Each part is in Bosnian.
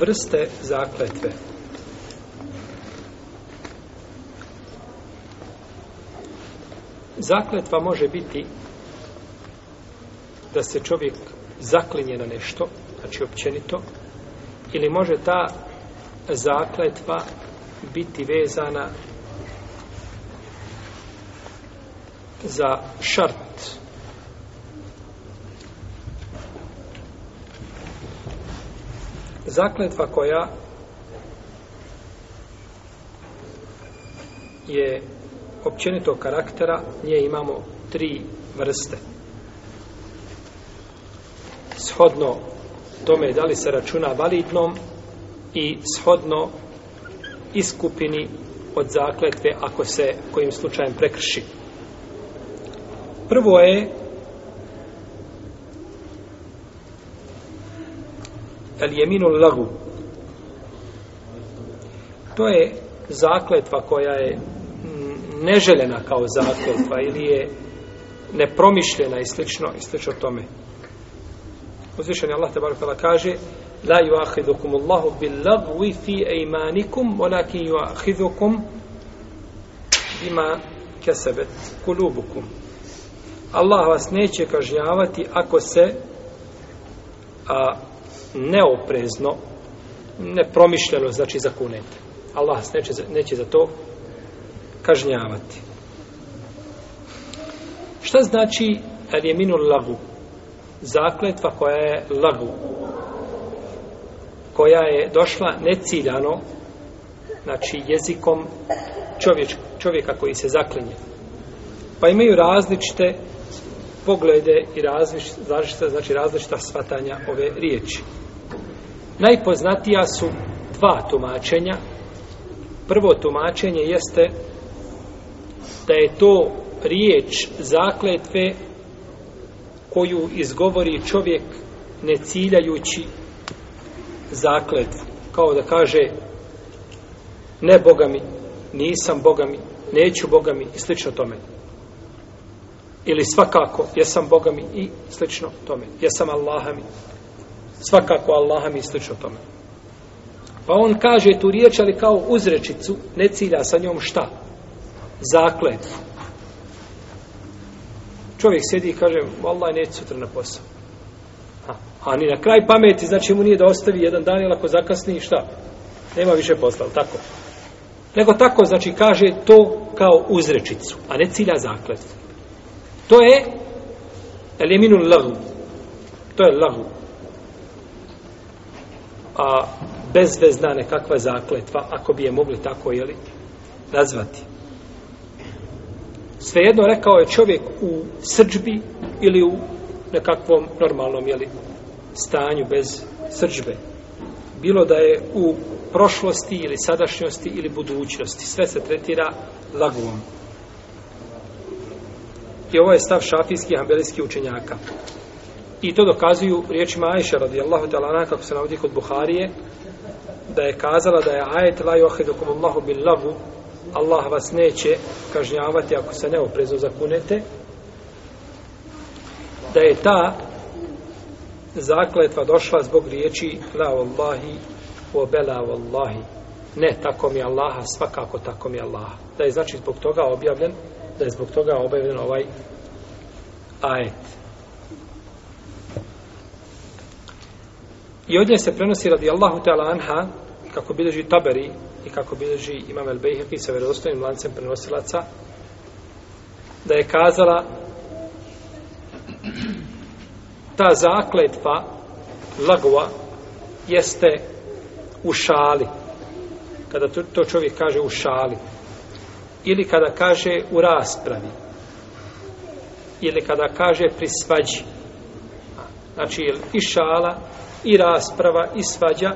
vrste zakletve zakletva može biti da se čovjek zaklinje na nešto znači općenito ili može ta zakletva biti vezana za šart zakletva koja je općenito karaktera, nje imamo tri vrste. Shodno tome da li se računa validnom i shodno iskupini od zakletve ako se kojim slučajem prekrši. Prvo je el jeminu lagu. To je zakletva koja je neželjena kao zakletva ili je nepromišljena i slično, i slično tome. Uzvišen je Allah te barakala kaže La yuahidukum Allahu bil lagvi fi eimanikum, onaki yuahidukum bima kesebet kulubukum. Allah vas neće kažnjavati ako se a, neoprezno, nepromišljeno, znači zakunete. Allah neće za, neće za to kažnjavati. Šta znači Eljeminu lagu? Zakletva koja je lagu. Koja je došla neciljano znači jezikom čovječ, čovjeka koji se zaklinje. Pa imaju različite poglede i različita, znači različita shvatanja ove riječi. Najpoznatija su dva tumačenja. Prvo tumačenje jeste da je to riječ zakletve koju izgovori čovjek ne ciljajući zakletvu. Kao da kaže ne bogami, nisam bogami, neću bogami i slično tome. Ili svakako, jesam bogami i slično tome. Jesam Allahami, svakako Allaha mi slično o tome. Pa on kaže tu riječ, ali kao uzrečicu, ne cilja sa njom šta? Zakletvu. Čovjek sjedi i kaže, vallaj, neću sutra na posao. Ha. A ni na kraj pameti, znači mu nije da ostavi jedan dan, ili ako zakasni, šta? Nema više posla, tako? Nego tako, znači, kaže to kao uzrečicu, a ne cilja zakletvu. To je eliminu lagu. To je lagu a bezvezna nekakva zakletva, ako bi je mogli tako, jeli, nazvati. Svejedno rekao je čovjek u srđbi ili u nekakvom normalnom, jeli, stanju bez srđbe. Bilo da je u prošlosti ili sadašnjosti ili budućnosti. Sve se tretira lagom. I ovo je stav šafijskih i učenjaka. I to dokazuju riječima Ajša radijallahu ta'ala anha kako se navodi kod Buharije da je kazala da je ajet la yuhidukum Allahu bil lagu Allah vas neće kažnjavati ako se neoprezno zakunete da je ta zakletva došla zbog riječi la wallahi wa bala wallahi ne tako mi Allaha svakako tako mi Allaha da je znači zbog toga objavljen da je zbog toga objavljen ovaj ajet I od nje se prenosi radi Allahu ta'ala anha, kako bileži Taberi i kako bileži Imam El Bejheki sa vjerozostojnim lancem prenosilaca, da je kazala ta zakletva lagova jeste u šali. Kada to čovjek kaže u šali. Ili kada kaže u raspravi. Ili kada kaže pri svađi. Znači, i šala i rasprava i svađa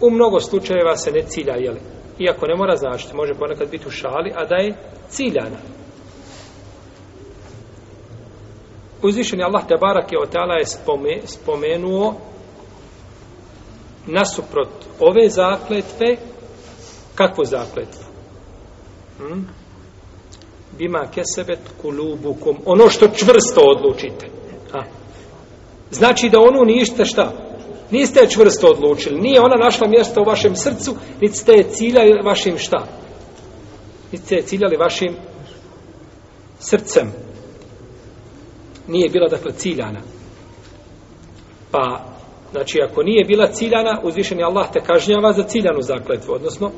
u mnogo slučajeva se ne cilja jeli. iako ne mora značiti može ponekad biti u šali a da je ciljana uzvišen je Allah Tebarak je otala je spome, spomenuo nasuprot ove zakletve kakvu zakletvu hmm? bima kesebet kulubukum ono što čvrsto odlučite Znači da onu ništa šta? Niste je čvrsto odlučili. Nije ona našla mjesto u vašem srcu, niti ste je ciljali vašim šta? Niti ste je ciljali vašim srcem. Nije bila dakle ciljana. Pa, znači ako nije bila ciljana, uzvišen je Allah te kažnjava za ciljanu zakletvu, odnosno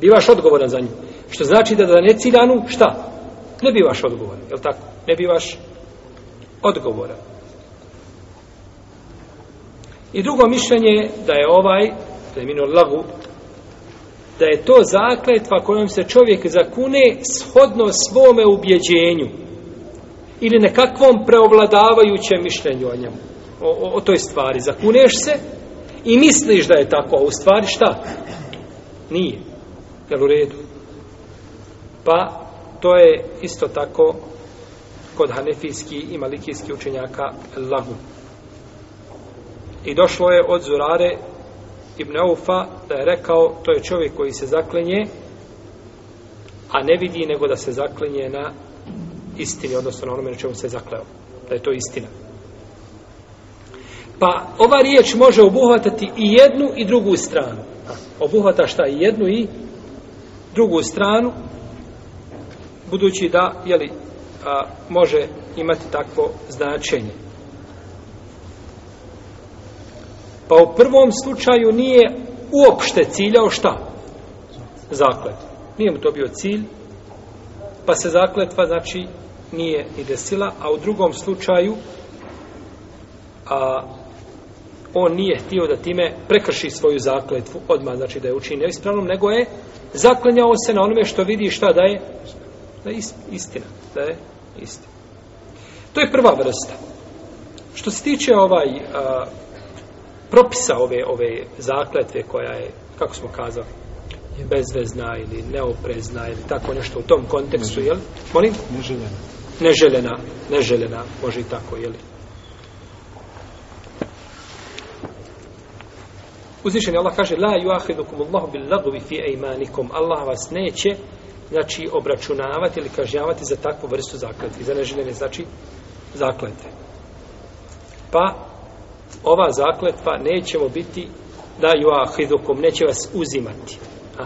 bivaš odgovoran za nju. Što znači da da ne ciljanu, šta? Ne bivaš odgovoran, je li tako? Ne bivaš odgovoran. I drugo mišljenje da je ovaj, da je minul lagu, da je to zakletva kojom se čovjek zakune shodno svome ubjeđenju ili nekakvom preovladavajućem mišljenju o njemu, o, o, o toj stvari. Zakuneš se i misliš da je tako, a u stvari šta? Nije. Jel u redu? Pa, to je isto tako kod hanefijski i malikijski učenjaka lagu. I došlo je od Zurare Ibn Aufa da je rekao to je čovjek koji se zaklenje a ne vidi nego da se zaklenje na istini, odnosno na onome na čemu se zakleo. Da je to istina. Pa ova riječ može obuhvatati i jednu i drugu stranu. Obuhvata šta? I jednu i drugu stranu budući da jeli, a, može imati takvo značenje. Pa u prvom slučaju nije uopšte ciljao šta? Zaklet. Nije mu to bio cilj, pa se zakletva, znači, nije ni desila, a u drugom slučaju a, on nije htio da time prekrši svoju zakletvu odmah, znači da je učinio ispravnom, nego je zaklenjao se na onome što vidi šta da je, da je istina. Da je istina. To je prva vrsta. Što se tiče ovaj a, propisa ove ove zakletve koja je, kako smo kazali, je bezvezna ili neoprezna ili tako nešto u tom kontekstu, jel? Molim? Neželjena. Neželjena, neželjena, može i tako, jel? Uzvišen Allah kaže La yuahidukum Allahu bil lagvi fi eimanikum Allah vas neće znači obračunavati ili kažnjavati za takvu vrstu zakletve. Za neželjene znači zakletve. Pa ova zakletva nećemo biti da ju ahidukom, neće vas uzimati. A.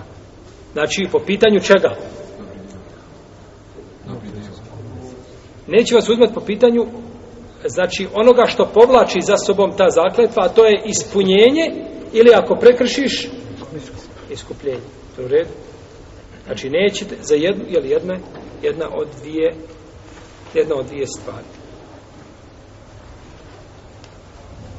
Znači, po pitanju čega? Neće vas uzimati po pitanju znači onoga što povlači za sobom ta zakletva, a to je ispunjenje ili ako prekršiš iskupljenje. To red. Znači, nećete za jednu, jel jedna, jedna od dvije jedna od dvije stvari.